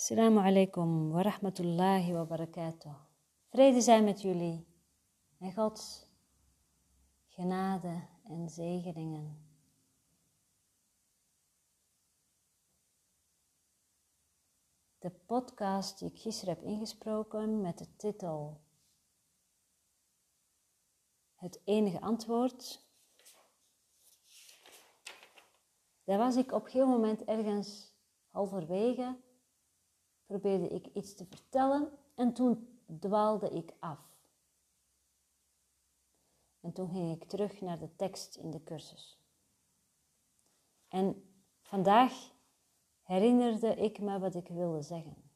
Assalamu alaikum wa rahmatullahi wa barakatuh. Vrede zijn met jullie en Gods genade en zegeningen. De podcast die ik gisteren heb ingesproken met de titel Het enige antwoord. Daar was ik op een gegeven moment ergens halverwege probeerde ik iets te vertellen en toen dwaalde ik af. En toen ging ik terug naar de tekst in de cursus. En vandaag herinnerde ik me wat ik wilde zeggen.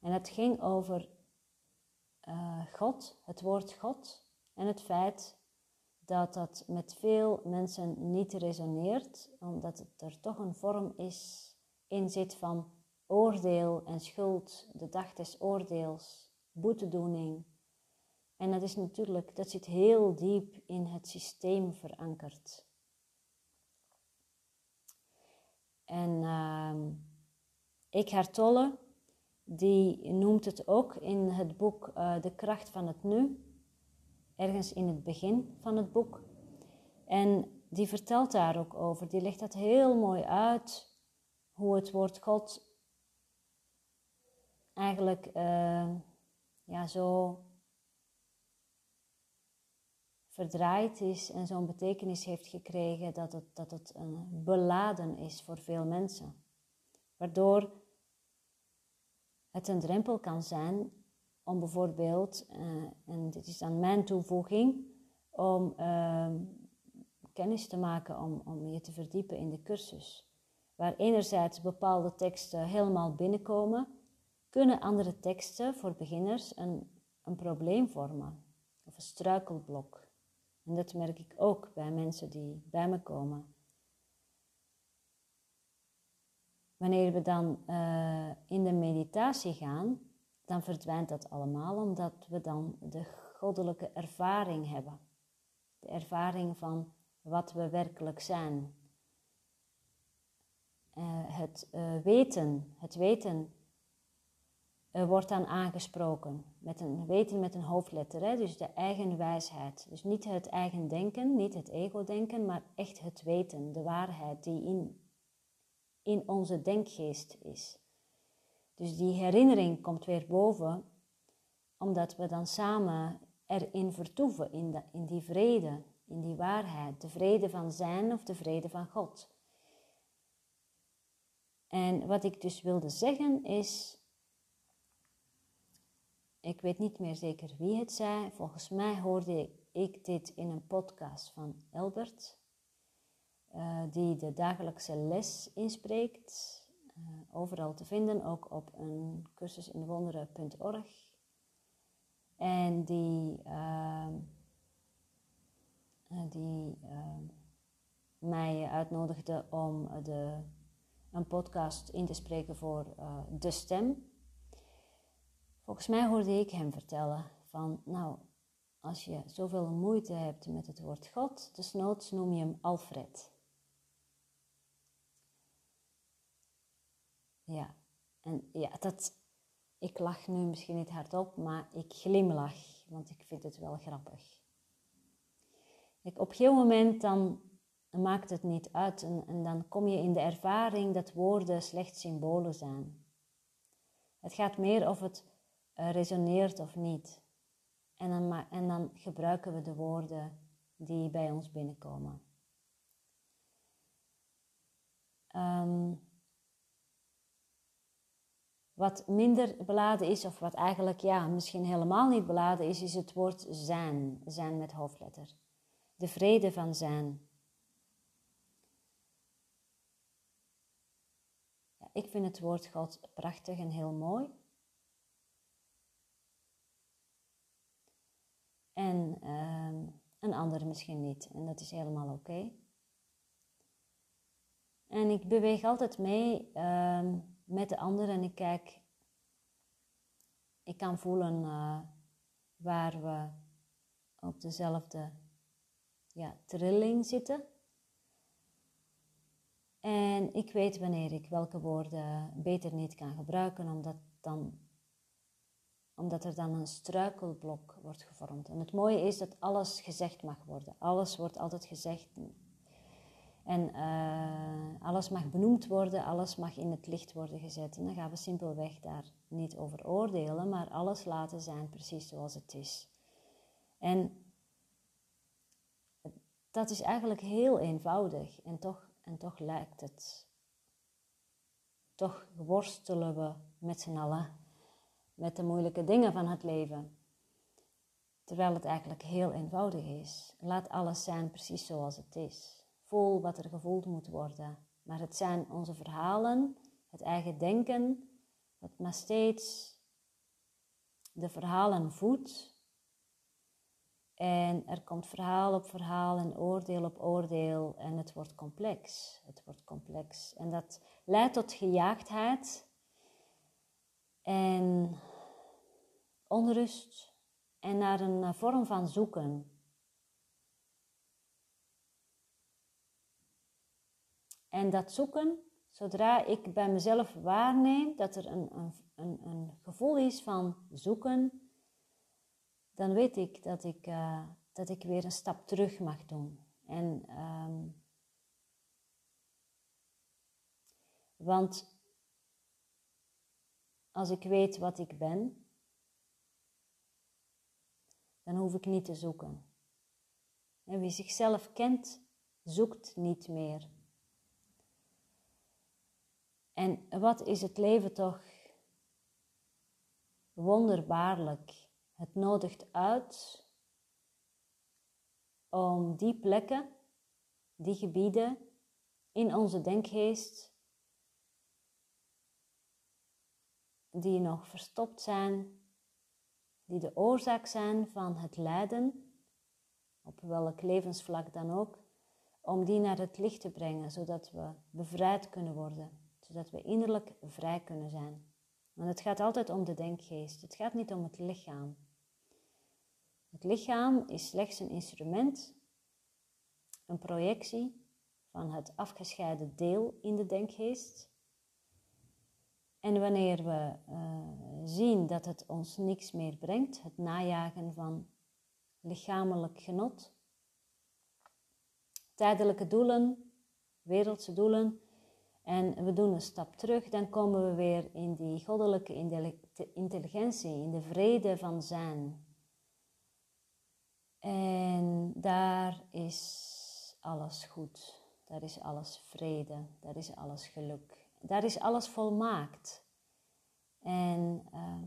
En het ging over uh, God, het woord God en het feit dat dat met veel mensen niet resoneert, omdat het er toch een vorm is in zit van oordeel en schuld, de dag des oordeels, boetedoening. En dat is natuurlijk, dat zit heel diep in het systeem verankerd. En uh, Eckhart Tolle, die noemt het ook in het boek uh, De kracht van het nu, ergens in het begin van het boek. En die vertelt daar ook over, die legt dat heel mooi uit hoe het woord God eigenlijk uh, ja, zo verdraaid is en zo'n betekenis heeft gekregen dat het, dat het een beladen is voor veel mensen. Waardoor het een drempel kan zijn om bijvoorbeeld, uh, en dit is dan mijn toevoeging, om uh, kennis te maken, om, om je te verdiepen in de cursus waar enerzijds bepaalde teksten helemaal binnenkomen, kunnen andere teksten voor beginners een, een probleem vormen of een struikelblok. En dat merk ik ook bij mensen die bij me komen. Wanneer we dan uh, in de meditatie gaan, dan verdwijnt dat allemaal omdat we dan de goddelijke ervaring hebben. De ervaring van wat we werkelijk zijn, het uh, weten, het weten uh, wordt dan aangesproken. Met een weten met een hoofdletter, hè? dus de eigen wijsheid. Dus niet het eigen denken, niet het ego-denken, maar echt het weten, de waarheid die in, in onze denkgeest is. Dus die herinnering komt weer boven, omdat we dan samen erin vertoeven, in, de, in die vrede, in die waarheid, de vrede van zijn of de vrede van God. En wat ik dus wilde zeggen is, ik weet niet meer zeker wie het zei, volgens mij hoorde ik dit in een podcast van Elbert, uh, die de dagelijkse les inspreekt, uh, overal te vinden, ook op een cursus in wonderen.org. En die, uh, die mij uitnodigde om de een podcast in te spreken voor uh, De Stem. Volgens mij hoorde ik hem vertellen van, nou, als je zoveel moeite hebt met het woord God, desnoods noem je hem Alfred. Ja, en ja, dat, ik lach nu misschien niet hardop, maar ik glimlach, want ik vind het wel grappig. Ik, op een gegeven moment dan maakt het niet uit. En, dan kom je in de ervaring dat woorden slechts symbolen zijn. Het gaat meer of het uh, resoneert of niet. En dan, en dan gebruiken we de woorden die bij ons binnenkomen. Um, wat minder beladen is, of wat eigenlijk ja, misschien helemaal niet beladen is, is het woord zijn. Zijn met hoofdletter. De vrede van zijn. Ik vind het woord God prachtig en heel mooi. En uh, een ander misschien niet. En dat is helemaal oké. En ik beweeg altijd mee uh, met de ander en ik kijk. Ik kan voelen uh, waar we op dezelfde ja, trilling zitten. En ik weet wanneer ik welke woorden beter niet kan gebruiken, omdat, dan, omdat er dan een struikelblok wordt gevormd. En het mooie is dat alles gezegd mag worden. Alles wordt altijd gezegd. En uh, alles mag benoemd worden, alles mag in het licht worden gezet. En dan gaan we simpelweg daar niet over oordelen, maar alles laten zijn precies zoals het is. En dat is eigenlijk heel eenvoudig en toch, en toch lijkt het. Toch worstelen we met z'n allen met de moeilijke dingen van het leven. Terwijl het eigenlijk heel eenvoudig is. Laat alles zijn precies zoals het is. Voel wat er gevoeld moet worden. Maar het zijn onze verhalen, het eigen denken, dat maar steeds de verhalen voedt en er komt verhaal op verhaal en oordeel op oordeel en het wordt complex. Het wordt complex. En dat leidt tot gejaagdheid en onrust en naar een vorm van zoeken. En dat zoeken, zodra ik bij mezelf waarneem dat er een, een, een, een gevoel is van zoeken, dan weet ik dat ik, uh, dat ik weer een stap terug mag doen. En, um, want als ik weet wat ik ben, dan hoef ik niet te zoeken. En wie zichzelf kent, zoekt niet meer. En wat is het leven toch wonderbaarlijk het nodigt uit om die plekken, die gebieden in onze denkgeest, die nog verstopt zijn, die de oorzaak zijn van het lijden, op welk levensvlak dan ook, om die naar het licht te brengen, zodat we bevrijd kunnen worden, zodat we innerlijk vrij kunnen zijn. Want het gaat altijd om de denkgeest, het gaat niet om het lichaam. Het lichaam is slechts een instrument, een projectie van het afgescheiden deel in de denkgeest. En wanneer we uh, zien dat het ons niks meer brengt, het najagen van lichamelijk genot, tijdelijke doelen, wereldse doelen, en we doen een stap terug, dan komen we weer in die goddelijke intelligentie, in de vrede van zijn. En daar is alles goed. Daar is alles vrede. Daar is alles geluk. Daar is alles volmaakt. En uh,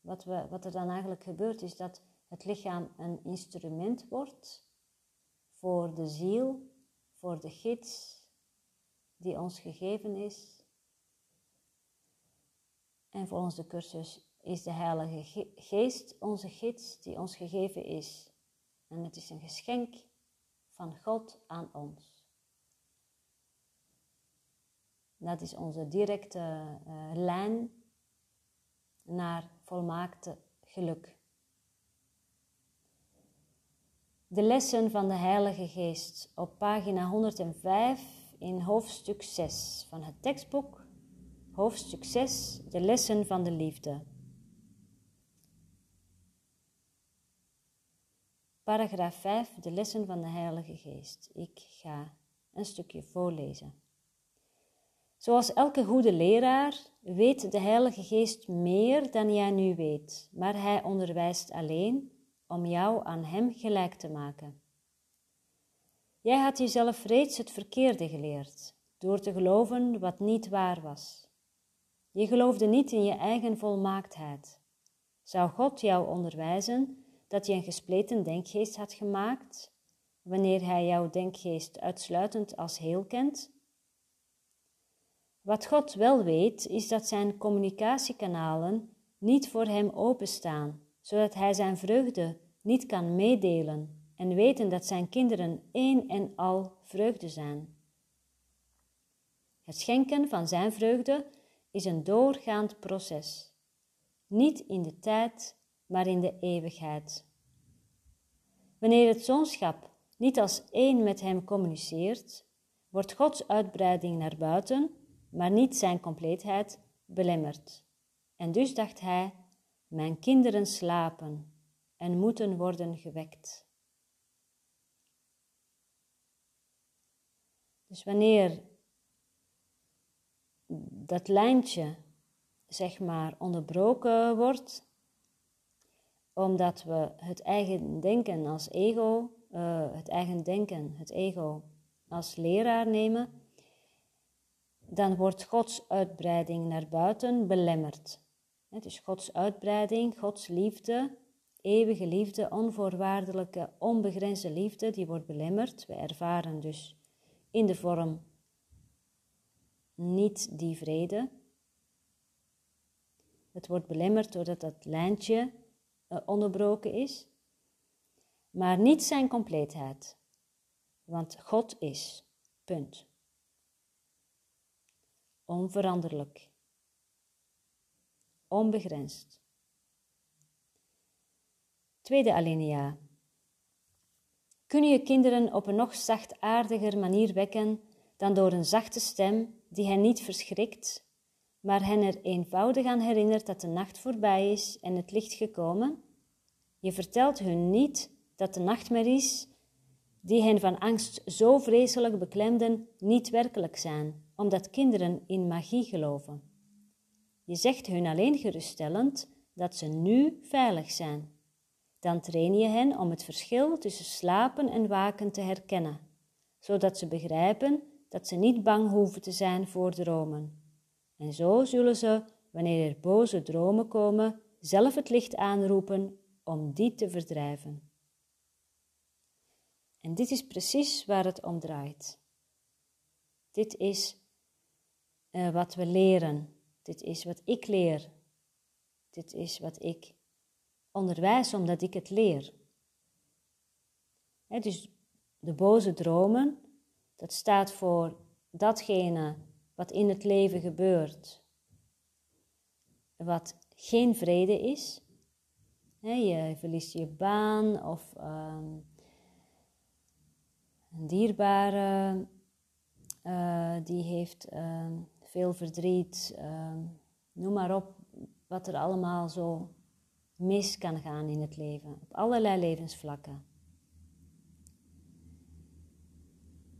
wat, we, wat er dan eigenlijk gebeurt is dat het lichaam een instrument wordt voor de ziel, voor de gids die ons gegeven is. En voor ons de cursus is de Heilige Geest onze gids die ons gegeven is. En het is een geschenk van God aan ons. Dat is onze directe uh, lijn naar volmaakte geluk. De lessen van de Heilige Geest op pagina 105 in hoofdstuk 6 van het tekstboek, hoofdstuk 6, de lessen van de liefde. Paragraaf 5, de lessen van de Heilige Geest. Ik ga een stukje voorlezen. Zoals elke goede leraar weet de Heilige Geest meer dan jij nu weet, maar hij onderwijst alleen om jou aan Hem gelijk te maken. Jij had jezelf reeds het verkeerde geleerd, door te geloven wat niet waar was. Je geloofde niet in je eigen volmaaktheid. Zou God jou onderwijzen dat je een gespleten denkgeest had gemaakt, wanneer hij jouw denkgeest uitsluitend als heel kent? Wat God wel weet, is dat zijn communicatiekanalen niet voor hem openstaan, zodat hij zijn vreugde niet kan meedelen en weten dat zijn kinderen één en al vreugde zijn. Het schenken van zijn vreugde is een doorgaand proces, niet in de tijd, maar in de eeuwigheid. Wanneer het zoonschap niet als één met hem communiceert, wordt Gods uitbreiding naar buiten, maar niet zijn compleetheid, belemmerd. En dus dacht hij: Mijn kinderen slapen en moeten worden gewekt. Dus wanneer dat lijntje, zeg maar, onderbroken wordt, omdat we het eigen denken als ego, uh, het eigen denken, het ego als leraar nemen, dan wordt Gods uitbreiding naar buiten belemmerd. Het is Gods uitbreiding, Gods liefde, eeuwige liefde, onvoorwaardelijke, onbegrensde liefde, die wordt belemmerd. We ervaren dus in de vorm niet die vrede. Het wordt belemmerd doordat dat lijntje onderbroken is, maar niet zijn compleetheid, want God is. Punt. Onveranderlijk. Onbegrensd. Tweede alinea. Kun je kinderen op een nog zachtaardiger manier wekken dan door een zachte stem die hen niet verschrikt, maar hen er eenvoudig aan herinnert dat de nacht voorbij is en het licht gekomen? Je vertelt hun niet dat de nachtmerries die hen van angst zo vreselijk beklemden, niet werkelijk zijn, omdat kinderen in magie geloven. Je zegt hun alleen geruststellend dat ze nu veilig zijn. Dan train je hen om het verschil tussen slapen en waken te herkennen, zodat ze begrijpen dat ze niet bang hoeven te zijn voor dromen. En zo zullen ze, wanneer er boze dromen komen, zelf het licht aanroepen om die te verdrijven. En dit is precies waar het om draait. Dit is uh, wat we leren. Dit is wat ik leer. Dit is wat ik onderwijs omdat ik het leer. Dus de boze dromen, dat staat voor datgene wat in het leven gebeurt, wat geen vrede is. je verliest je baan of um, een dierbare uh, die heeft uh, veel verdriet, uh, noem maar op wat er allemaal zo mis kan gaan in het leven, op allerlei levensvlakken.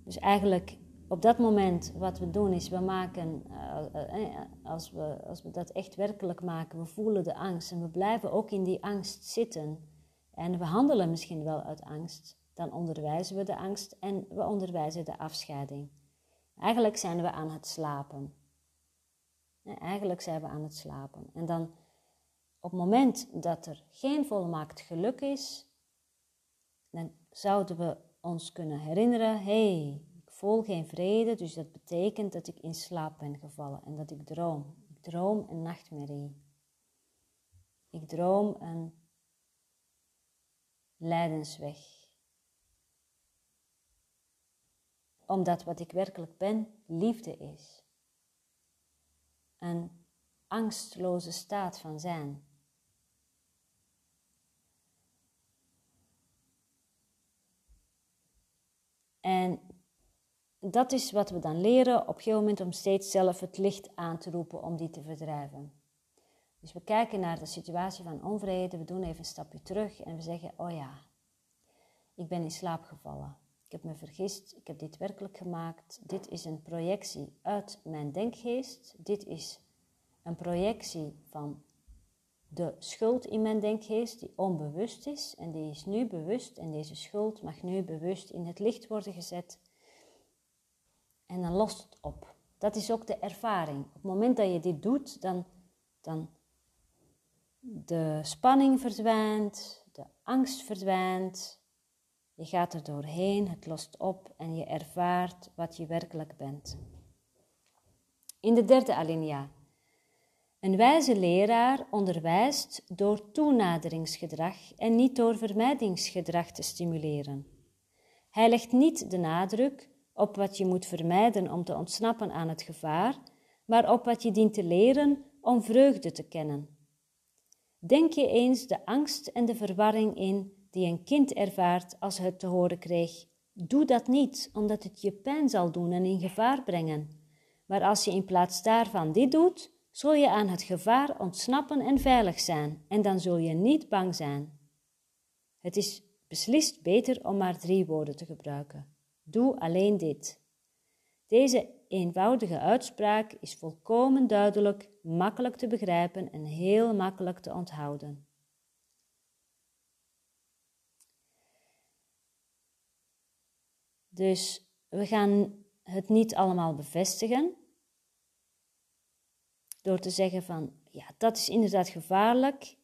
Dus eigenlijk op dat moment wat we doen is, we maken, uh, als we, als we dat echt werkelijk maken, we voelen de angst en we blijven ook in die angst zitten. En we handelen misschien wel uit angst dan onderwijzen we de angst en we onderwijzen de afscheiding. Eigenlijk zijn we aan het slapen. Eigenlijk zijn we aan het slapen. En dan op het moment dat er geen volmaakt geluk is, dan zouden we ons kunnen herinneren: hé, hey, voel geen vrede, dus dat betekent dat ik in slaap ben gevallen en dat ik droom. Ik droom een nachtmerrie. Ik droom een lijdensweg. omdat wat ik werkelijk ben liefde is. Een angstloze staat van zijn. En dat is wat we dan leren op een gegeven moment om steeds zelf het licht aan te roepen om die te verdrijven. Dus we kijken naar de situatie van onvrede, we doen even een stapje terug en we zeggen, oh ja, ik ben in slaap gevallen. Ik heb me vergist, ik heb dit werkelijk gemaakt. Dit is een projectie uit mijn denkgeest. Dit is een projectie van de schuld in mijn denkgeest die onbewust is en die is nu bewust en deze schuld mag nu bewust in het licht worden gezet en dan lost het op. Dat is ook de ervaring. Op het moment dat je dit doet, dan, dan de spanning verdwijnt, de angst verdwijnt, je gaat er doorheen, het lost op en je ervaart wat je werkelijk bent. In de derde alinea. Een wijze leraar onderwijst door toenaderingsgedrag en niet door vermijdingsgedrag te stimuleren. Hij legt niet de nadruk op wat je moet vermijden om te ontsnappen aan het gevaar, maar op wat je dient te leren om vreugde te kennen. Denk je eens de angst en de verwarring in die een kind ervaart als het te horen kreeg: Doe dat niet, omdat het je pijn zal doen en in gevaar brengen. Maar als je in plaats daarvan dit doet, zul je aan het gevaar ontsnappen en veilig zijn, en dan zul je niet bang zijn. Het is beslist beter om maar drie woorden te gebruiken. Doe alleen dit. Deze eenvoudige uitspraak is volkomen duidelijk, makkelijk te begrijpen en heel makkelijk te onthouden. Dus we gaan het niet allemaal bevestigen door te zeggen van ja, dat is inderdaad gevaarlijk.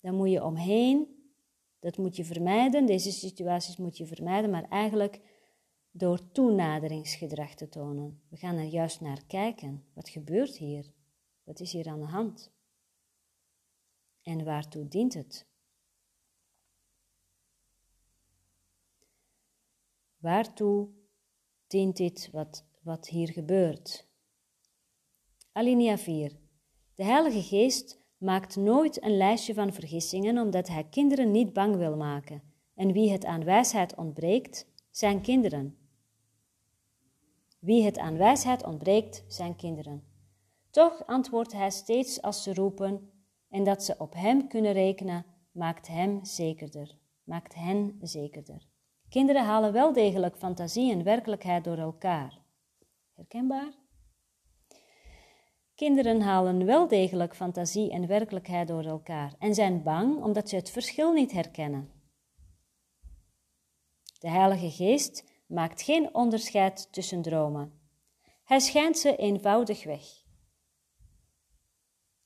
Daar moet je omheen. Dat moet je vermijden. Deze situaties moet je vermijden, maar eigenlijk door toenaderingsgedrag te tonen. We gaan er juist naar kijken. Wat gebeurt hier? Wat is hier aan de hand? En waartoe dient het? Waartoe dient dit wat, wat hier gebeurt? Alinea 4. De Heilige Geest maakt nooit een lijstje van vergissingen omdat hij kinderen niet bang wil maken. En wie het aan wijsheid ontbreekt, zijn kinderen. Wie het aan wijsheid ontbreekt, zijn kinderen. Toch antwoordt hij steeds als ze roepen en dat ze op hem kunnen rekenen, maakt hem zekerder, maakt hen zekerder. Kinderen halen wel degelijk fantasie en werkelijkheid door elkaar. Herkenbaar? Kinderen halen wel degelijk fantasie en werkelijkheid door elkaar en zijn bang omdat ze het verschil niet herkennen. De Heilige Geest maakt geen onderscheid tussen dromen. Hij schijnt ze eenvoudig weg.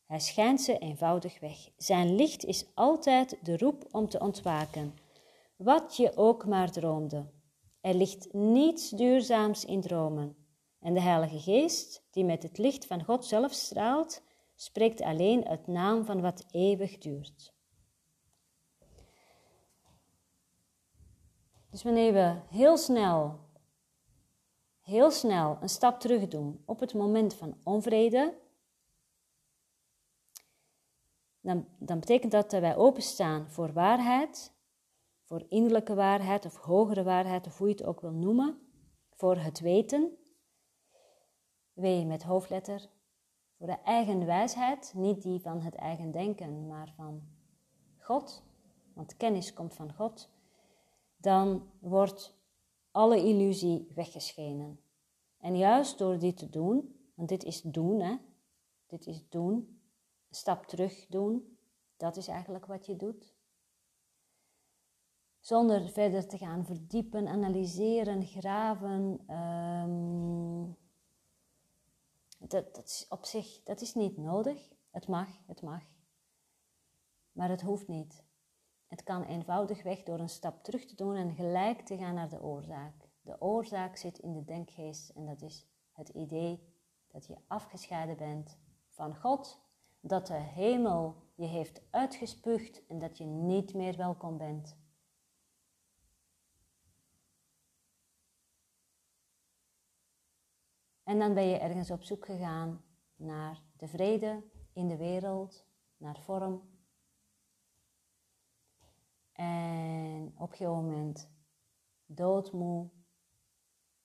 Hij schijnt ze eenvoudig weg. Zijn licht is altijd de roep om te ontwaken, wat je ook maar droomde. Er ligt niets duurzaams in dromen. En de Heilige Geest, die met het licht van God zelf straalt, spreekt alleen het naam van wat eeuwig duurt. Dus wanneer we heel snel, heel snel een stap terug doen op het moment van onvrede, dan, dan betekent dat dat wij openstaan voor waarheid, voor innerlijke waarheid of hogere waarheid, of hoe je het ook wil noemen, voor het weten. W met hoofdletter, voor de eigen wijsheid, niet die van het eigen denken, maar van God, want kennis komt van God dan wordt alle illusie weggeschenen. En juist door dit te doen, want dit is doen, hè? Dit is doen, een stap terug doen, dat is eigenlijk wat je doet. Zonder verder te gaan verdiepen, analyseren, graven. Um, dat, dat is op zich, dat is niet nodig. Het mag, het mag. Maar het hoeft niet. Het kan eenvoudigweg door een stap terug te doen en gelijk te gaan naar de oorzaak. De oorzaak zit in de denkgeest en dat is het idee dat je afgescheiden bent van God, dat de hemel je heeft uitgespuugd en dat je niet meer welkom bent. En dan ben je ergens op zoek gegaan naar de vrede in de wereld, naar vorm, en op een moment doodmoe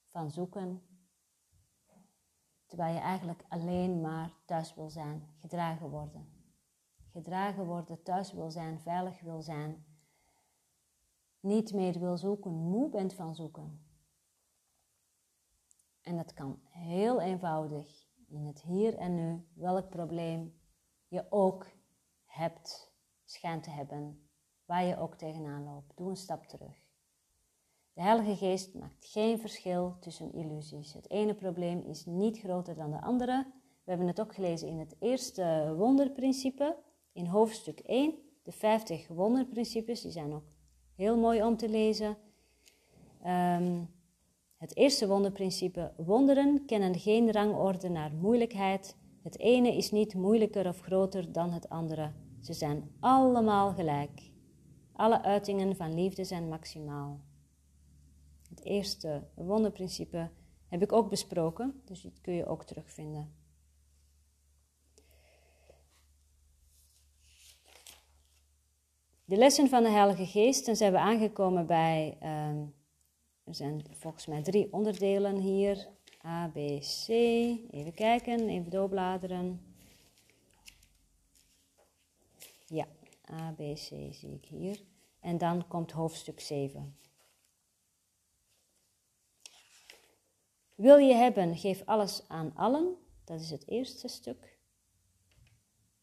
van zoeken. Terwijl je eigenlijk alleen maar thuis wil zijn, gedragen worden. Gedragen worden, thuis wil zijn, veilig wil zijn. Niet meer wil zoeken, moe bent van zoeken. En dat kan heel eenvoudig in het hier en nu, welk probleem je ook hebt, schijnt te hebben waar je ook tegenaan loopt. Doe een stap terug. De Heilige Geest maakt geen verschil tussen illusies. Het ene probleem is niet groter dan de andere. We hebben het ook gelezen in het eerste wonderprincipe, in hoofdstuk 1. De 50 wonderprincipes, die zijn ook heel mooi om te lezen. Ehm, het eerste wonderprincipe: wonderen kennen geen rangorde naar moeilijkheid. Het ene is niet moeilijker of groter dan het andere. Ze zijn allemaal gelijk. Alle uitingen van liefde zijn maximaal. Het eerste wonderprincipe heb ik ook besproken, dus dit kun je ook terugvinden. De lessen van de Heilige Geest, dan zijn we aangekomen bij, um, er zijn volgens mij drie onderdelen hier. A, B, C. Even kijken, even doorbladeren. Ja, A, B, C zie ik hier. En dan komt hoofdstuk 7. Wil je hebben, geef alles aan allen. Dat is het eerste stuk.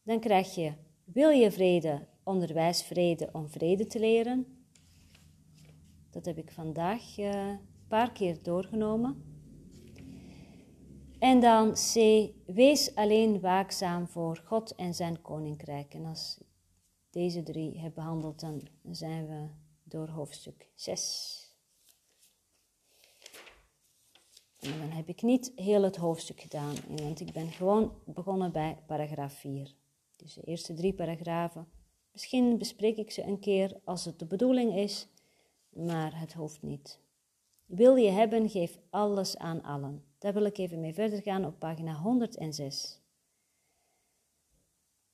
Dan krijg je, wil je vrede, onderwijs vrede om vrede te leren. Dat heb ik vandaag een paar keer doorgenomen. En dan C, wees alleen waakzaam voor God en zijn koninkrijk. En als ik deze drie heb behandeld, dan zijn we door hoofdstuk 6. En dan heb ik niet heel het hoofdstuk gedaan, want ik ben gewoon begonnen bij paragraaf 4. Dus de eerste drie paragrafen. Misschien bespreek ik ze een keer als het de bedoeling is, maar het hoeft niet. Wil je hebben, geef alles aan allen. Daar wil ik even mee verder gaan op pagina 106.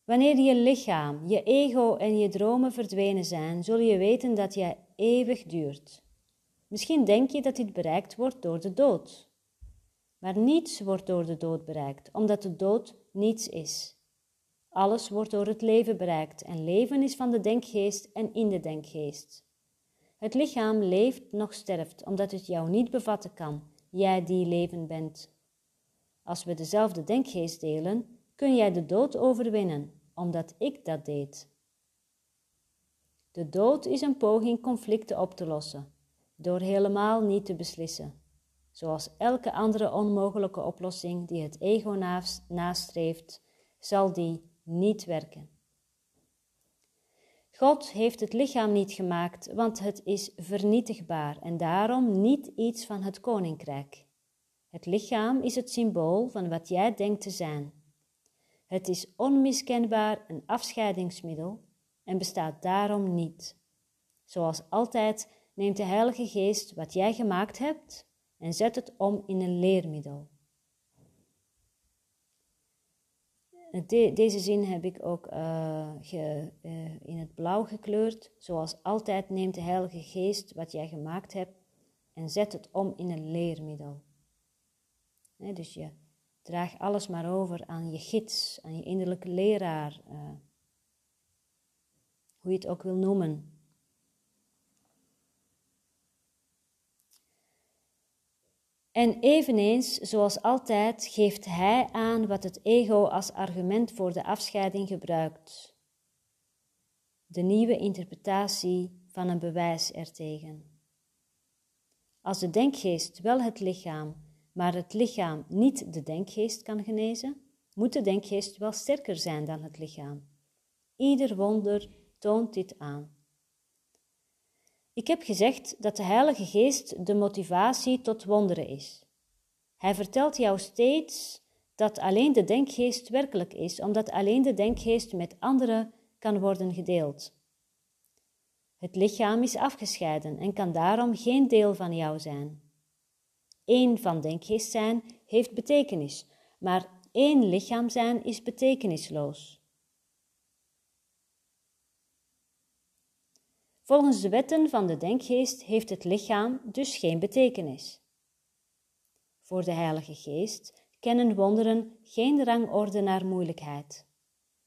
Wanneer je lichaam, je ego en je dromen verdwenen zijn, zul je weten dat jij eeuwig duurt. Misschien denk je dat dit bereikt wordt door de dood. Maar niets wordt door de dood bereikt, omdat de dood niets is. Alles wordt door het leven bereikt en leven is van de denkgeest en in de denkgeest. Het lichaam leeft nog sterft, omdat het jou niet bevatten kan, jij die leven bent. Als we dezelfde denkgeest delen, kun jij de dood overwinnen, omdat ik dat deed. De dood is een poging conflicten op te lossen, door helemaal niet te beslissen zoals elke andere onmogelijke oplossing die het ego nastreeft, zal die niet werken. God heeft het lichaam niet gemaakt, want het is vernietigbaar en daarom niet iets van het koninkrijk. Het lichaam is het symbool van wat jij denkt te zijn. Het is onmiskenbaar een afscheidingsmiddel en bestaat daarom niet. Zoals altijd neemt de Heilige Geest wat jij gemaakt hebt en zet het om in een leermiddel. Deze zin heb ik ook uh, ge, uh, in het blauw gekleurd. Zoals altijd neemt de Heilige Geest wat jij gemaakt hebt en zet het om in een leermiddel. dus je draagt alles maar over aan je gids, aan je innerlijke leraar, uh, hoe je het ook wil noemen. En eveneens, zoals altijd, geeft hij aan wat het ego als argument voor de afscheiding gebruikt. De nieuwe interpretatie van een bewijs ertegen. Als de denkgeest wel het lichaam, maar het lichaam niet de denkgeest kan genezen, moet de denkgeest wel sterker zijn dan het lichaam. Ieder wonder toont dit aan. Ik heb gezegd dat de Heilige Geest de motivatie tot wonderen is. Hij vertelt jou steeds dat alleen de denkgeest werkelijk is, omdat alleen de denkgeest met anderen kan worden gedeeld. Het lichaam is afgescheiden en kan daarom geen deel van jou zijn. Eén van denkgeest zijn heeft betekenis, maar één lichaam zijn is betekenisloos. Volgens de wetten van de denkgeest heeft het lichaam dus geen betekenis. Voor de Heilige Geest kennen wonderen geen rangorde naar moeilijkheid.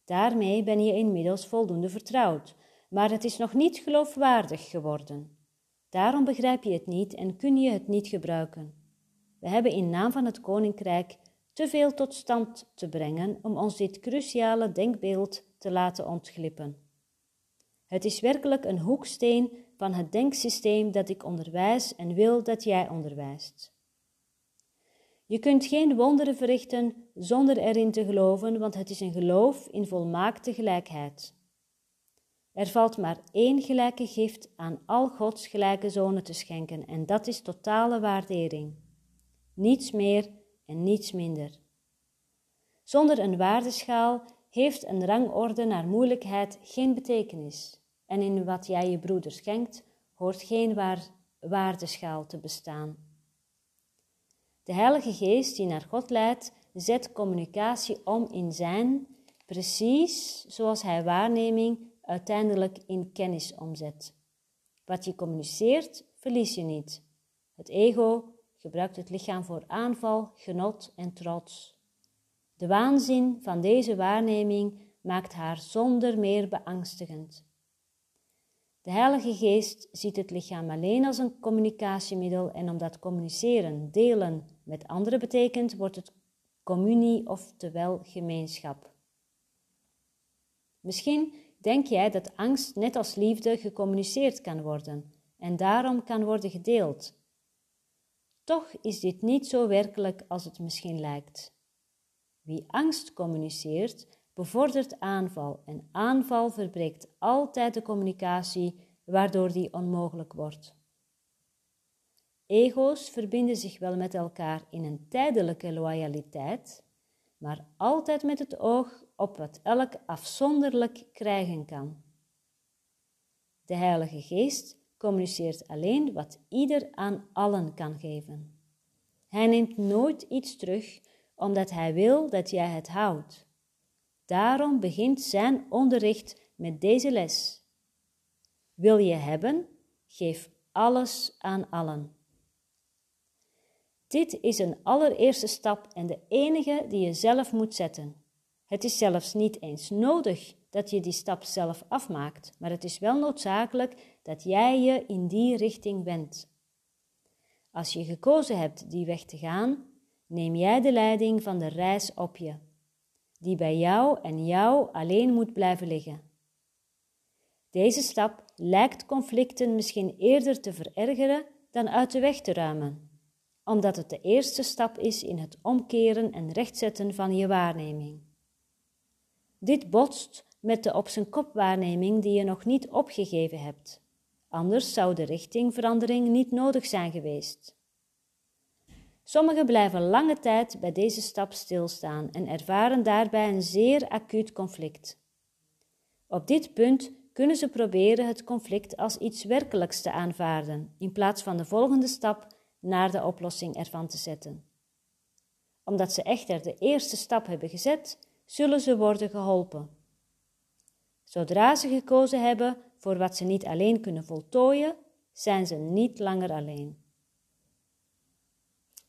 Daarmee ben je inmiddels voldoende vertrouwd, maar het is nog niet geloofwaardig geworden. Daarom begrijp je het niet en kun je het niet gebruiken. We hebben in naam van het Koninkrijk te veel tot stand te brengen om ons dit cruciale denkbeeld te laten ontglippen. Het is werkelijk een hoeksteen van het denksysteem dat ik onderwijs en wil dat jij onderwijst. Je kunt geen wonderen verrichten zonder erin te geloven, want het is een geloof in volmaakte gelijkheid. Er valt maar één gelijke gift aan al Gods gelijke zonen te schenken, en dat is totale waardering. Niets meer en niets minder. Zonder een waardeschaal heeft een rangorde naar moeilijkheid geen betekenis en in wat jij je broeder schenkt, hoort geen waar, waardeschaal te bestaan. De Heilige Geest die naar God leidt, zet communicatie om in zijn, precies zoals hij waarneming uiteindelijk in kennis omzet. Wat je communiceert, verlies je niet. Het ego gebruikt het lichaam voor aanval, genot en trots. De waanzin van deze waarneming maakt haar zonder meer beangstigend. De Heilige Geest ziet het lichaam alleen als een communicatiemiddel en omdat communiceren, delen met anderen betekent, wordt het communie oftewel gemeenschap. Misschien denk jij dat angst net als liefde gecommuniceerd kan worden en daarom kan worden gedeeld. Toch is dit niet zo werkelijk als het misschien lijkt. Wie angst communiceert, bevordert aanval en aanval verbreekt altijd de communicatie, waardoor die onmogelijk wordt. Ego's verbinden zich wel met elkaar in een tijdelijke loyaliteit, maar altijd met het oog op wat elk afzonderlijk krijgen kan. De Heilige Geest communiceert alleen wat ieder aan allen kan geven. Hij neemt nooit iets terug omdat hij wil dat jij het houdt. Daarom begint zijn onderricht met deze les. Wil je hebben, geef alles aan allen. Dit is een allereerste stap en de enige die je zelf moet zetten. Het is zelfs niet eens nodig dat je die stap zelf afmaakt, maar het is wel noodzakelijk dat jij je in die richting wendt. Als je gekozen hebt die weg te gaan, neem jij de leiding van de reis op je, die bij jou en jou alleen moet blijven liggen. Deze stap lijkt conflicten misschien eerder te verergeren dan uit de weg te ruimen, omdat het de eerste stap is in het omkeren en rechtzetten van je waarneming. Dit botst met de op zijn kop waarneming die je nog niet opgegeven hebt. Anders zou de richtingverandering niet nodig zijn geweest. Sommigen blijven lange tijd bij deze stap stilstaan en ervaren daarbij een zeer acuut conflict. Op dit punt kunnen ze proberen het conflict als iets werkelijks te aanvaarden, in plaats van de volgende stap naar de oplossing ervan te zetten. Omdat ze echter de eerste stap hebben gezet, zullen ze worden geholpen. Zodra ze gekozen hebben voor wat ze niet alleen kunnen voltooien, zijn ze niet langer alleen.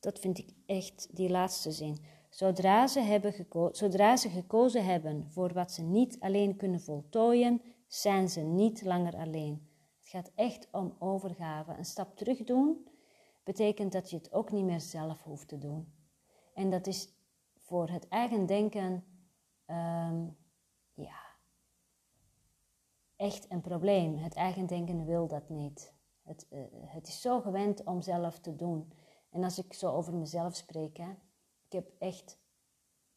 Dat vind ik echt die laatste zin. Zodra ze, hebben zodra ze gekozen hebben voor wat ze niet alleen kunnen voltooien, zijn ze niet langer alleen. Het gaat echt om overgave. Een stap terug doen betekent dat je het ook niet meer zelf hoeft te doen. En dat is voor het eigen denken ehm, ja, echt een probleem. Het eigen denken wil dat niet. Het, uh, het is zo gewend om zelf te doen. En als ik zo over mezelf spreek, hè, ik heb echt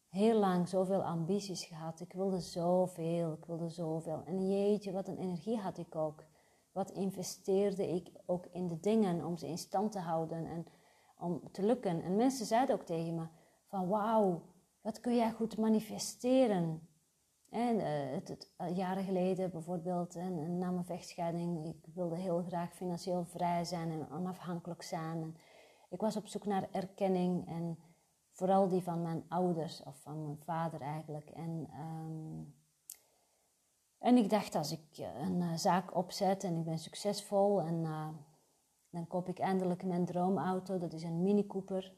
heel lang zoveel ambities gehad. Ik wilde zoveel, ik wilde zoveel. En jeetje, wat een energie had ik ook. Wat investeerde ik ook in de dingen om ze in stand te houden en om te lukken. En mensen zeiden ook tegen me van wauw, wat kun jij goed manifesteren. En uh, het, uh, jaren geleden bijvoorbeeld, en, na mijn vechtscheiding, ik wilde heel graag financieel vrij zijn en onafhankelijk zijn. En ik was op zoek naar erkenning en vooral die van mijn ouders of van mijn vader eigenlijk. En, um, en ik dacht, als ik eh, een uh, zaak opzet en ik ben succesvol en uh, dan koop ik eindelijk mijn droomauto, dat is een Mini Cooper.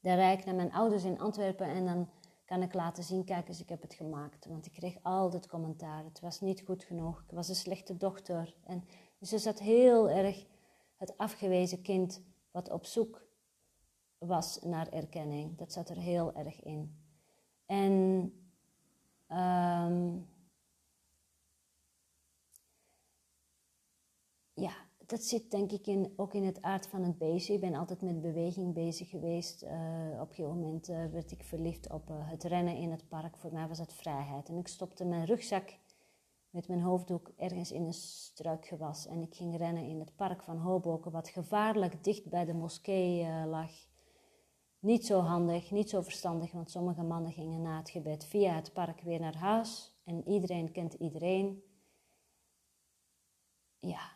Dan rijd ik naar mijn ouders in Antwerpen en dan kan ik laten zien, kijk eens, ik heb het gemaakt. Want ik kreeg altijd commentaar, het was niet goed genoeg, ik was een slechte dochter. En dus er zat heel erg het afgewezen kind wat op zoek was naar erkenning. Dat zat er heel erg in. En um, ja, dat zit denk ik in, ook in het aard van het beestje. Ik ben altijd met beweging bezig geweest. Uh, op een gegeven moment uh, werd ik verliefd op uh, het rennen in het park. Voor mij was het vrijheid. En ik stopte mijn rugzak met mijn hoofddoek ergens in een struikgewas. En ik ging rennen in het park van Hoboken, wat gevaarlijk dicht bij de moskee uh, lag. Niet zo handig, niet zo verstandig, want sommige mannen gingen na het gebed via het park weer naar huis. En iedereen kent iedereen. Ja,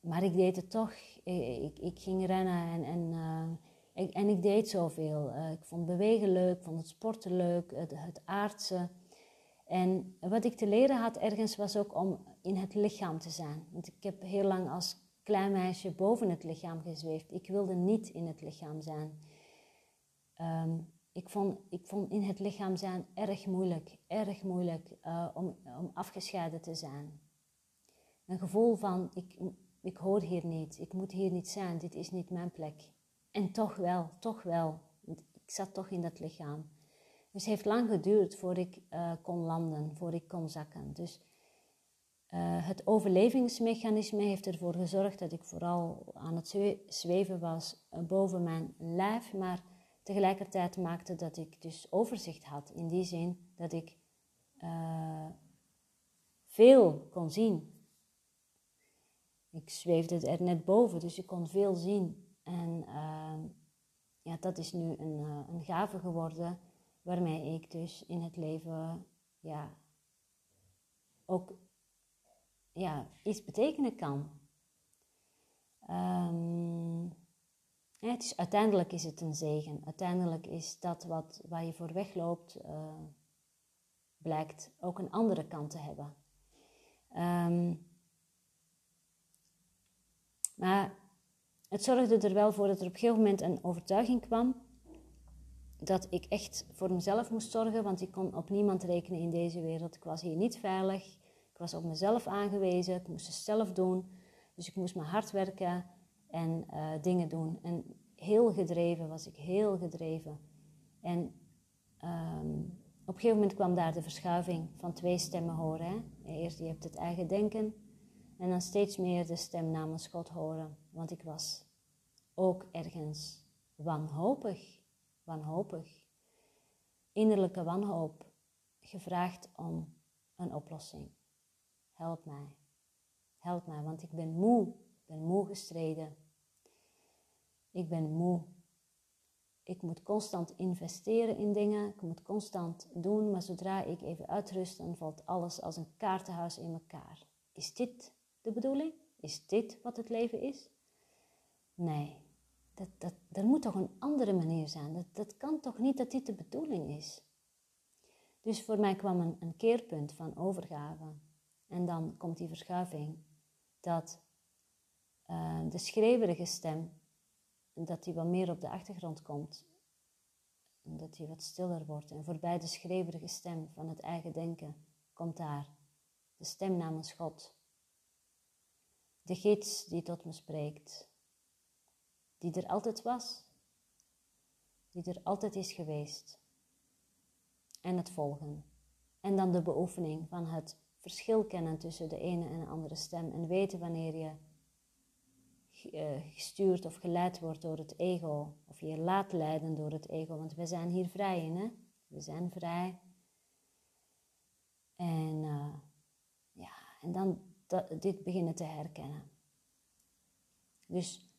maar ik deed het toch. Ik, ik, ik ging rennen en, en, ik, en ik deed zoveel. Ik vond bewegen leuk, vond het sporten leuk, het, het aardse. En wat ik te leren had ergens was ook om in het lichaam te zijn. Want ik heb heel lang als klein meisje boven het lichaam gezweefd. Ik wilde niet in het lichaam zijn. Ehm, ik, vond, ik vond in het lichaam zijn erg moeilijk, erg moeilijk uh, om, om afgescheiden te zijn. Een gevoel van, ik, ik hoor hier niet, ik moet hier niet zijn, dit is niet mijn plek. En toch wel, toch wel. Ik zat toch in dat lichaam. Dus het heeft lang geduurd voordat ik uh, kon landen, voordat ik kon zakken. Dus uh, het overlevingsmechanisme heeft ervoor gezorgd dat ik vooral aan het zweven was uh, boven mijn lijf, maar tegelijkertijd maakte dat ik dus overzicht had. In die zin dat ik veel kon zien. Ik zweefde er net boven, dus ik kon veel zien. En ja, dat is nu een, een gave geworden waarmee ik dus in het leven ja, ook ja, iets betekenen kan. Um, het is, uiteindelijk is het een zegen. Uiteindelijk is dat wat, waar je voor wegloopt, uh, blijkt ook een andere kant te hebben. Um, maar het zorgde er wel voor dat er op een gegeven moment een overtuiging kwam dat ik echt voor mezelf moest zorgen, want ik kon op niemand rekenen in deze wereld. Ik was hier niet veilig, ik was op mezelf aangewezen, ik moest het zelf doen. Dus ik moest mijn hard werken en uh, dingen doen. En heel gedreven was ik, heel gedreven. En um, op een gegeven moment kwam daar de verschuiving van twee stemmen horen. Hè? Eerst je hebt het eigen denken en dan steeds meer de stem namens God horen. Want ik was ook ergens wanhopig wanhopig. Innerlijke wanhoop, gevraagd om een oplossing. Help mij. Help mij, want ik ben moe. Ik ben moe gestreden. Ik ben moe. Ik moet constant investeren in dingen. Ik moet constant doen, maar zodra ik even uitrust, dan valt alles als een kaartenhuis in elkaar. Is dit de bedoeling? Is dit wat het leven is? Nee, dat, dat, er moet toch een andere manier zijn. Dat, dat kan toch niet dat dit de bedoeling is. Dus voor mij kwam een, keerpunt van overgave. En dan komt die verschuiving dat uh, de schreeuwerige stem, dat die wat meer op de achtergrond komt. Dat die wat stiller wordt. En voorbij de schreeuwerige stem van het eigen denken komt daar de stem namens God. De gids die tot me spreekt, die er altijd was, die er altijd is geweest. En het volgen. En dan de beoefening van het verschil kennen tussen de ene en de andere stem en weten wanneer je eh, gestuurd of geleid wordt door het ego, of je laat leiden door het ego, want we zijn hier vrij in, hè? We zijn vrij. En uh, ja, en dan dit beginnen te herkennen. Dus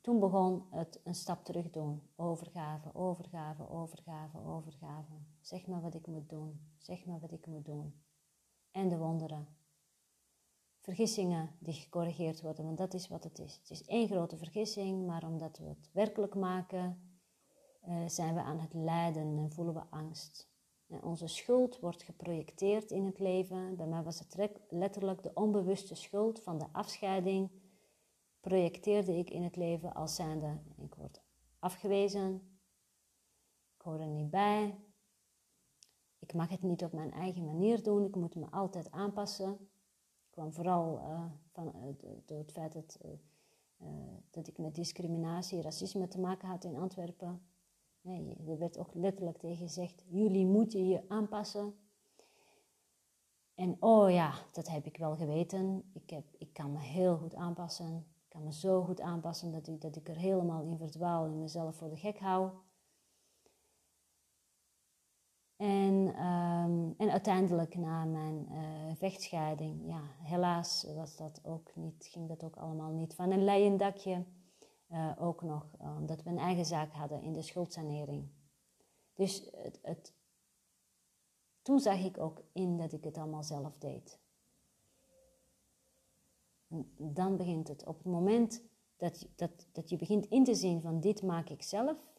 toen begon het een stap terug doen. Overgave, overgave, overgave, overgave. Zeg maar wat ik moet doen. Zeg maar wat ik moet doen. En de wonderen. Vergissingen die gecorrigeerd worden, want dat is wat het is. Het is één grote vergissing, maar omdat we het werkelijk maken, uh, zijn we aan het lijden en voelen we angst. En onze schuld wordt geprojecteerd in het leven. Bij mij was het letterlijk de onbewuste schuld van de afscheiding projecteerde ik in het leven als zijnde, ik word afgewezen, ik hoor er niet bij, ik mag het niet op mijn eigen manier doen, ik moet me altijd aanpassen. Ik kwam vooral uh, van, uh, door het feit dat, uh, dat ik met discriminatie, racisme te maken had in Antwerpen. Nee, er werd ook letterlijk tegen gezegd, jullie moeten je aanpassen. En oh ja, dat heb ik wel geweten. Ik, heb, ik kan me heel goed aanpassen. Ik kan me zo goed aanpassen dat ik, dat ik er helemaal in verdwaal en mezelf voor de gek hou. En, um, en uiteindelijk na mijn uh, vechtscheiding, ja, helaas was dat ook niet, ging dat ook allemaal niet van een leien dakje. Uh, ook nog omdat we een eigen zaak hadden in de schuldsanering. Dus het, het, toen zag ik ook in dat ik het allemaal zelf deed dan begint het. Op het moment dat, dat, dat je begint in te zien van dit maak ik zelf,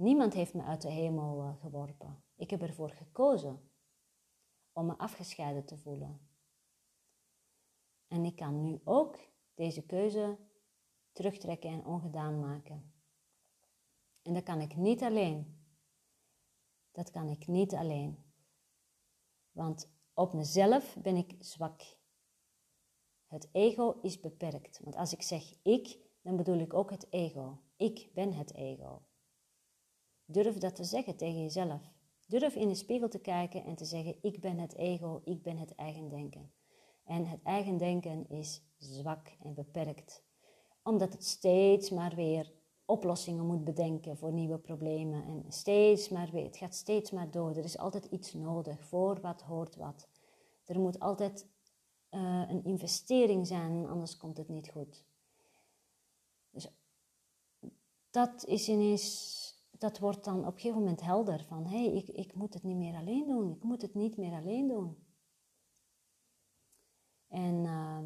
Niemand heeft me uit de hemel uh, geworpen. Ik heb ervoor gekozen om me afgescheiden te voelen. En ik kan nu ook deze keuze terugtrekken en ongedaan maken. En dat kan ik niet alleen. Dat kan ik niet alleen. Want op mezelf ben ik zwak. Het ego is beperkt. Want als ik zeg ik, dan bedoel ik ook het ego. Ik ben het ego. Durf dat te zeggen tegen jezelf. Durf in de spiegel te kijken en te zeggen: Ik ben het ego, ik ben het eigen denken. En het eigen denken is zwak en beperkt, omdat het steeds maar weer oplossingen moet bedenken voor nieuwe problemen. En steeds maar weer, het gaat steeds maar door. Er is altijd iets nodig, voor wat hoort wat. Er moet altijd uh, een investering zijn, anders komt het niet goed. Dus dat is ineens, dat wordt dan op een gegeven moment helder van, hé, hey, ik, ik moet het niet meer alleen doen, ik moet het niet meer alleen doen. En uh,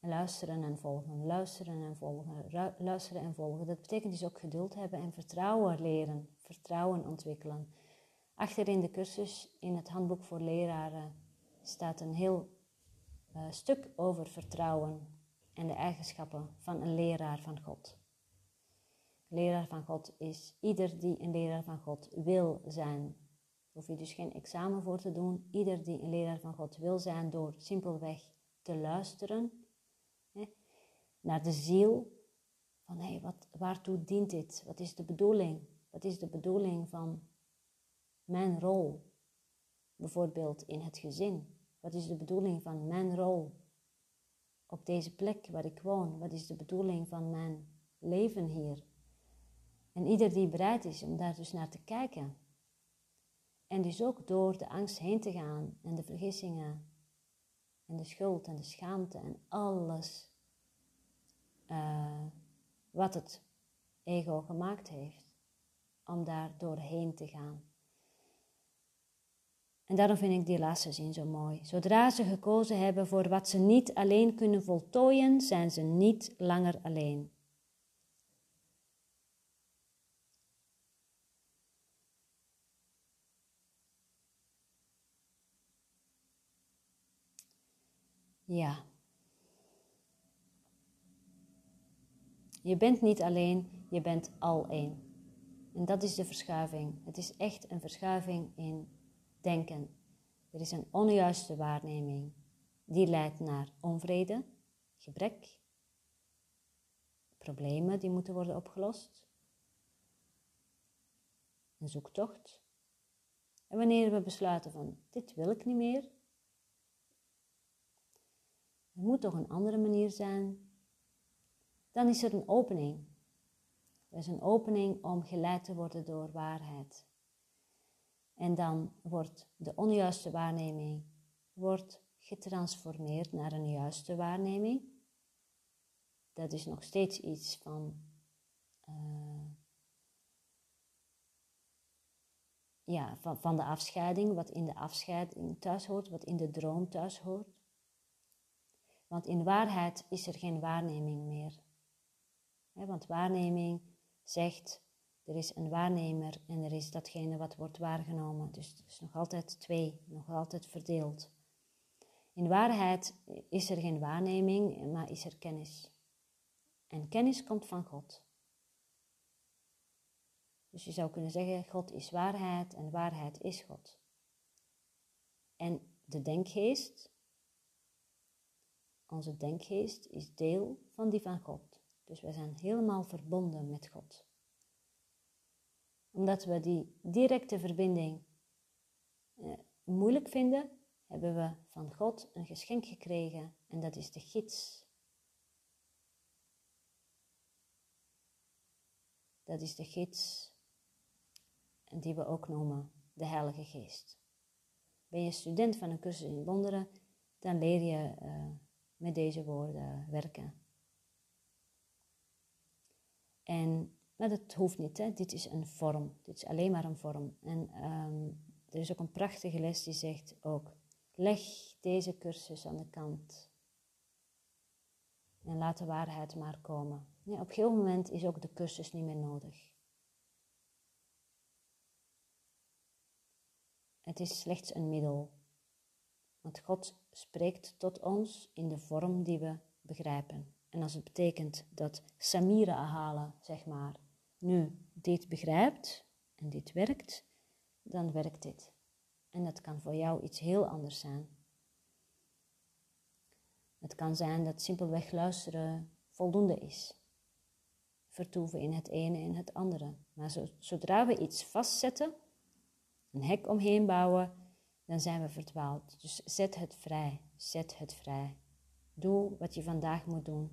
luisteren en volgen, luisteren en volgen, luisteren en volgen. Dat betekent dus ook geduld hebben en vertrouwen leren, vertrouwen ontwikkelen. Achter in de cursus, in het handboek voor leraren, staat een heel uh, stuk over vertrouwen en de eigenschappen van een leraar van God. Leraar van God is ieder die een leraar van God wil zijn. Hoef je dus geen examen voor te doen. Ieder die een leraar van God wil zijn door simpelweg te luisteren hè, naar de ziel. Van hé, hey, wat, waartoe dient dit? Wat is de bedoeling? Wat is de bedoeling van mijn rol? Bijvoorbeeld in het gezin. Wat is de bedoeling van mijn rol op deze plek waar ik woon? Wat is de bedoeling van mijn leven hier? En ieder die bereid is om daar dus naar te kijken. En dus ook door de angst heen te gaan en de vergissingen en de schuld en de schaamte en alles uh, wat het ego gemaakt heeft, om daar doorheen te gaan. En daarom vind ik die laatste zin zo mooi. Zodra ze gekozen hebben voor wat ze niet alleen kunnen voltooien, zijn ze niet langer alleen. Ja. Je bent niet alleen, je bent al één. En dat is de verschuiving. Het is echt een verschuiving in denken. Er is een onjuiste waarneming. Die leidt naar onvrede, gebrek, problemen die moeten worden opgelost, een zoektocht. En wanneer we besluiten van dit wil ik niet meer, er moet toch een andere manier zijn, dan is er een opening. Er is een opening om geleid te worden door waarheid. En dan wordt de onjuiste waarneming wordt getransformeerd naar een juiste waarneming. Dat is nog steeds iets van, uh, ja, van, van de afscheiding, wat in de afscheiding thuis hoort, wat in de droom thuis hoort. Want in waarheid is er geen waarneming meer. want waarneming zegt er is een waarnemer en er is datgene wat wordt waargenomen. Dus het is nog altijd twee, nog altijd verdeeld. In waarheid is er geen waarneming, maar is er kennis. En kennis komt van God. Dus je zou kunnen zeggen, God is waarheid en waarheid is God. En de denkgeest, onze denkgeest, is deel van die van God. Dus wij zijn helemaal verbonden met God omdat we die directe verbinding eh, moeilijk vinden, hebben we van God een geschenk gekregen en dat is de gids. Dat is de gids die we ook noemen de Heilige Geest. Ben je student van een cursus in wonderen, dan leer je uh, met deze woorden werken. En maar dat hoeft niet, hè? dit is een vorm. Dit is alleen maar een vorm. En um, er is ook een prachtige les die zegt ook, leg deze cursus aan de kant. En laat de waarheid maar komen. Op een moment is ook de cursus niet meer nodig. Het is slechts een middel. Want God spreekt tot ons in de vorm die we begrijpen. En als het betekent dat Samira halen, zeg maar, nu dit begrijpt en dit werkt, dan werkt dit. En dat kan voor jou iets heel anders zijn. Het kan zijn dat simpelweg luisteren voldoende is. Vertoeven in het ene en het andere. Maar zodra we iets vastzetten, een hek omheen bouwen, dan zijn we verdwaald. Dus zet het vrij, zet het vrij. Doe wat je vandaag moet doen.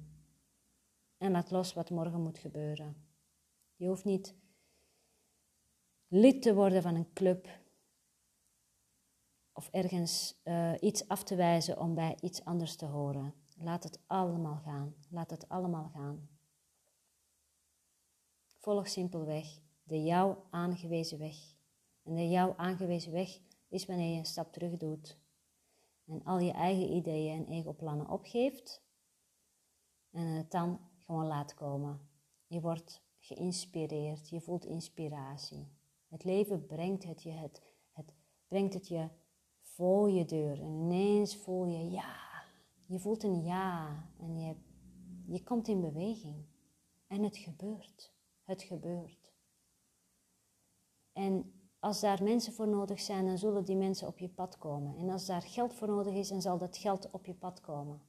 En laat los wat morgen moet gebeuren. Je hoeft niet lid te worden van een club of ergens uh, iets af te wijzen om bij iets anders te horen. Laat het allemaal gaan. Laat het allemaal gaan. Volg simpelweg de jou aangewezen weg. En de jou aangewezen weg is wanneer je een stap terug doet en al je eigen ideeën en ego-plannen opgeeft en het dan gewoon laat komen. Je wordt geïnspireerd, je voelt inspiratie. Het leven brengt het je, het, het brengt het je voor je deur en ineens voel je ja. Je voelt een ja en je, je komt in beweging. En het gebeurt. Het gebeurt. En als daar mensen voor nodig zijn, dan zullen die mensen op je pad komen. En als daar geld voor nodig is, dan zal dat geld op je pad komen.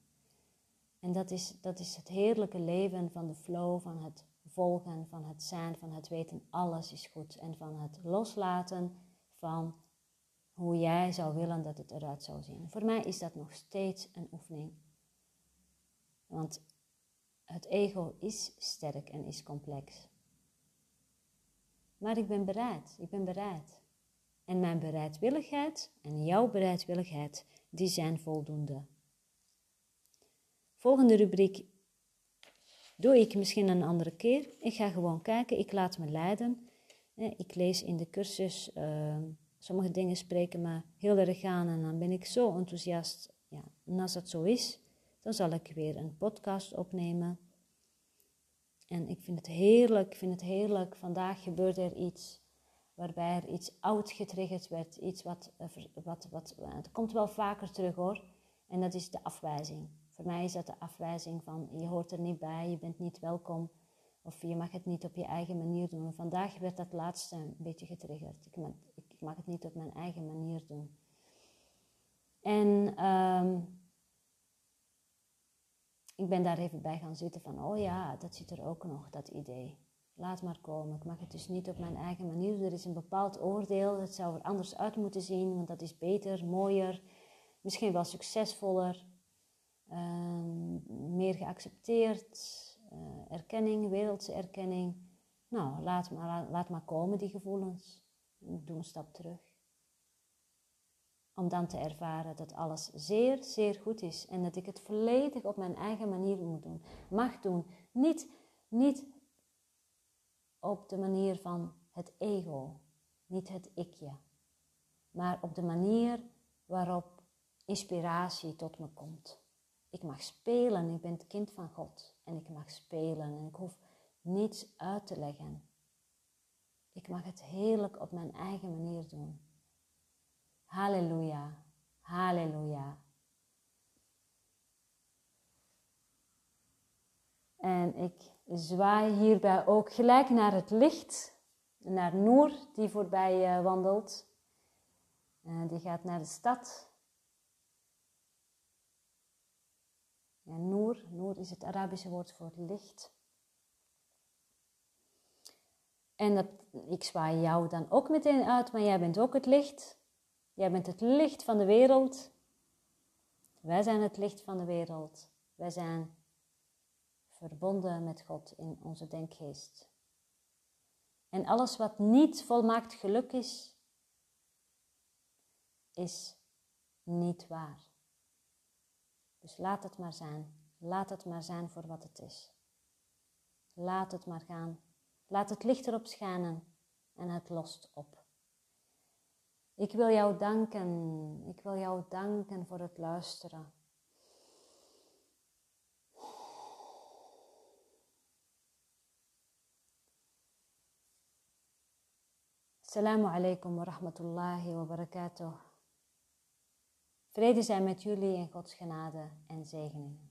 En dat is, dat is het heerlijke leven van de flow, van het volgen, van het zijn, van het weten, alles is goed. En van het loslaten van hoe jij zou willen dat het eruit zou zien. Voor mij is dat nog steeds een oefening. Want het ego is sterk en is complex. Maar ik ben bereid, ik ben bereid. En mijn bereidwilligheid en jouw bereidwilligheid, die zijn voldoende. Volgende rubriek doe ik misschien een andere keer. Ik ga gewoon kijken, ik laat me leiden. Ik lees in de cursus, uh, sommige dingen spreken me heel erg aan en dan ben ik zo enthousiast. Ja, en als dat zo is, dan zal ik weer een podcast opnemen. En ik vind het heerlijk, vind het heerlijk. Vandaag gebeurde er iets waarbij er iets oud getriggerd werd. Iets wat, eh, wat, wat, het komt wel vaker terug hoor. En dat is de afwijzing. Voor mij is dat de afwijzing van je hoort er niet bij, je bent niet welkom. Of je mag het niet op je eigen manier doen. Vandaag werd dat laatste een beetje getriggerd. Ik mag, ik het niet op mijn eigen manier doen. En um, ik ben daar even bij gaan zitten van, oh ja, dat zit er ook nog, dat idee. Laat maar komen. Ik mag het dus niet op mijn eigen manier. Er is een bepaald oordeel. Het zou er anders uit moeten zien, want dat is beter, mooier, misschien wel succesvoller, ehm, meer geaccepteerd, uh, erkenning, wereldse erkenning. Nou, laat maar, laat maar komen, die gevoelens. Doe een stap terug om dan te ervaren dat alles zeer, zeer goed is en dat ik het volledig op mijn eigen manier moet doen, mag doen. Niet, niet op de manier van het ego, niet het ikje, maar op de manier waarop inspiratie tot me komt. Ik mag spelen, ik ben het kind van God en ik mag spelen en ik hoef niets uit te leggen. Ik mag het heerlijk op mijn eigen manier doen. Halleluja, halleluja. En ik zwaai hierbij ook gelijk naar het licht, naar Noor die voorbij uh, wandelt. Uh, die gaat naar de stad. Ja, Noor, Noor is het Arabische woord voor licht. En ik zwaai jou dan ook meteen uit, maar jij bent ook het licht. Jij bent het licht van de wereld. Wij zijn het licht van de wereld. Wij zijn verbonden met God in onze denkgeest. En alles wat niet volmaakt geluk is, is niet waar. Dus laat het maar zijn. Laat het maar zijn voor wat het is. Laat het maar gaan. Laat het licht erop schijnen en het lost op. Ik wil jou danken. Ik wil jou danken voor het luisteren. Assalamu alaikum wa rahmatullahi wa barakatuh. Vrede zijn met jullie en Gods genade en zegeningen.